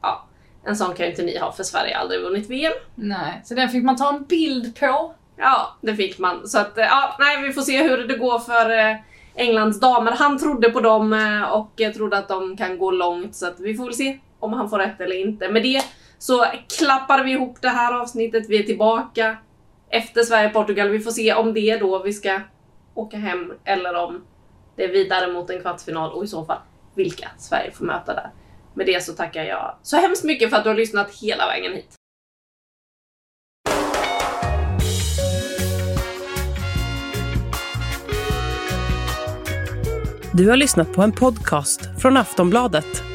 Speaker 2: ja, en sån kan ju inte ni ha för Sverige har aldrig vunnit VM.
Speaker 3: Nej, så den fick man ta en bild på.
Speaker 2: Ja, det fick man. Så att, ja, nej, vi får se hur det går för eh, Englands damer. Han trodde på dem eh, och eh, trodde att de kan gå långt så att vi får väl se om han får rätt eller inte. Med det så klappar vi ihop det här avsnittet. Vi är tillbaka efter Sverige-Portugal. Vi får se om det är då vi ska åka hem eller om det är vidare mot en kvartsfinal och i så fall vilka Sverige får möta där. Med det så tackar jag så hemskt mycket för att du har lyssnat hela vägen hit.
Speaker 1: Du har lyssnat på en podcast från Aftonbladet.